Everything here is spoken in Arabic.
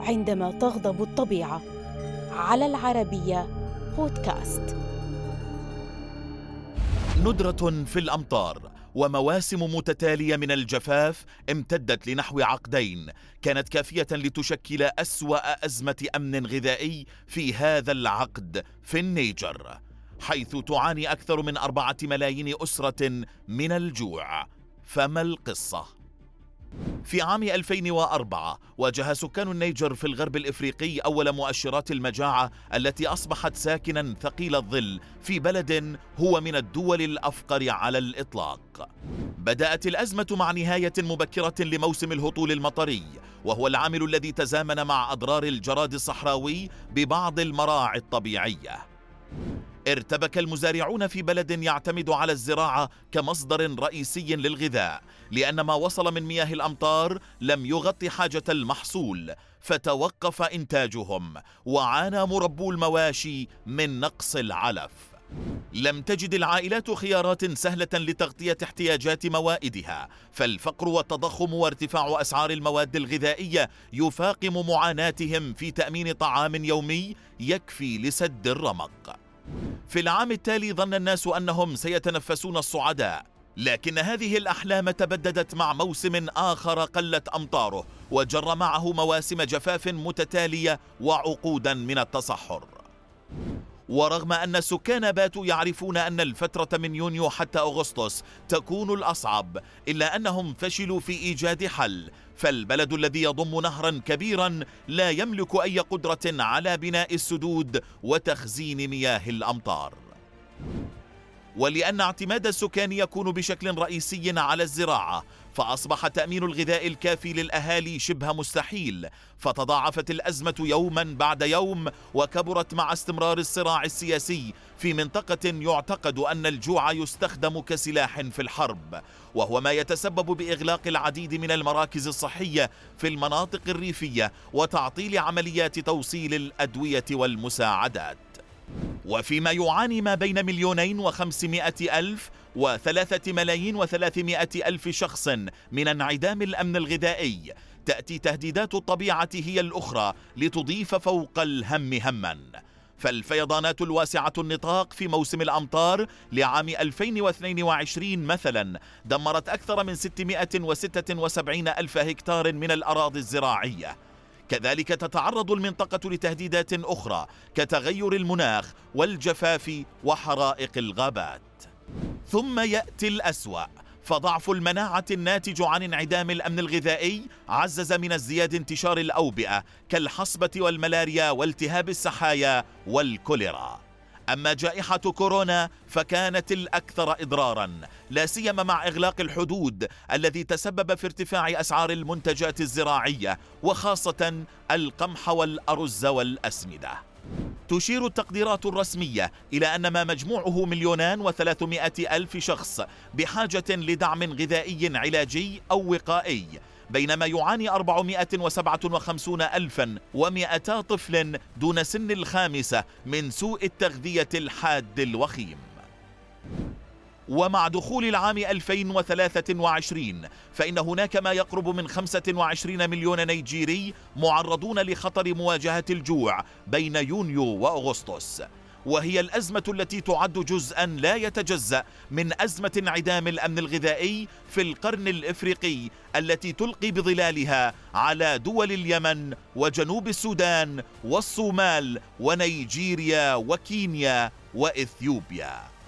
عندما تغضب الطبيعة. على العربية بودكاست. ندرة في الأمطار ومواسم متتالية من الجفاف امتدت لنحو عقدين كانت كافية لتشكل أسوأ أزمة أمن غذائي في هذا العقد في النيجر حيث تعاني أكثر من أربعة ملايين أسرة من الجوع. فما القصة؟ في عام 2004 واجه سكان النيجر في الغرب الإفريقي أول مؤشرات المجاعة التي أصبحت ساكنا ثقيل الظل في بلد هو من الدول الأفقر على الإطلاق. بدأت الأزمة مع نهاية مبكرة لموسم الهطول المطري وهو العامل الذي تزامن مع أضرار الجراد الصحراوي ببعض المراعي الطبيعية. ارتبك المزارعون في بلد يعتمد على الزراعة كمصدر رئيسي للغذاء لأن ما وصل من مياه الأمطار لم يغطي حاجة المحصول فتوقف إنتاجهم وعانى مربو المواشي من نقص العلف. لم تجد العائلات خيارات سهلة لتغطية احتياجات موائدها فالفقر والتضخم وارتفاع أسعار المواد الغذائية يفاقم معاناتهم في تأمين طعام يومي يكفي لسد الرمق. في العام التالي ظن الناس أنهم سيتنفسون الصعداء لكن هذه الأحلام تبددت مع موسم آخر قلت أمطاره وجر معه مواسم جفاف متتالية وعقودا من التصحر. ورغم أن السكان باتوا يعرفون أن الفترة من يونيو حتى أغسطس تكون الأصعب إلا أنهم فشلوا في إيجاد حل. فالبلد الذي يضم نهرا كبيرا لا يملك أي قدرة على بناء السدود وتخزين مياه الأمطار. ولأن اعتماد السكان يكون بشكل رئيسي على الزراعة فأصبح تأمين الغذاء الكافي للأهالي شبه مستحيل. فتضاعفت الأزمة يوما بعد يوم وكبرت مع استمرار الصراع السياسي. في منطقة يعتقد أن الجوع يستخدم كسلاح في الحرب وهو ما يتسبب بإغلاق العديد من المراكز الصحية في المناطق الريفية وتعطيل عمليات توصيل الأدوية والمساعدات. وفيما يعاني ما بين مليونين وخمسمائة ألف وثلاثة ملايين وثلاثمائة ألف شخص من انعدام الأمن الغذائي. تأتي تهديدات الطبيعة هي الأخرى لتضيف فوق الهم هما. فالفيضانات الواسعة النطاق في موسم الأمطار لعام 2022 مثلا دمرت أكثر من 676 ألف هكتار من الأراضي الزراعية. كذلك تتعرض المنطقة لتهديدات أخرى كتغير المناخ والجفاف وحرائق الغابات. ثم يأتي الأسوأ فضعف المناعة الناتج عن انعدام الأمن الغذائي عزز من ازدياد انتشار الأوبئة كالحصبة والملاريا والتهاب السحايا والكوليرا. أما جائحة كورونا فكانت الأكثر إضرارا لا سيما مع إغلاق الحدود الذي تسبب في ارتفاع أسعار المنتجات الزراعية وخاصة القمح والأرز والأسمدة. تشير التقديرات الرسمية إلى أن ما مجموعه مليونان وثلاثمائة ألف شخص بحاجة لدعم غذائي علاجي أو وقائي بينما يعاني 457 ألفا ومئتا طفل دون سن الخامسة من سوء التغذية الحاد الوخيم. ومع دخول العام 2023 فإن هناك ما يقرب من 25 مليون نيجيري معرضون لخطر مواجهة الجوع بين يونيو وأغسطس. وهي الأزمة التي تعد جزءا لا يتجزأ من أزمة انعدام الأمن الغذائي في القرن الإفريقي التي تلقي بظلالها على دول اليمن وجنوب السودان والصومال ونيجيريا وكينيا وإثيوبيا.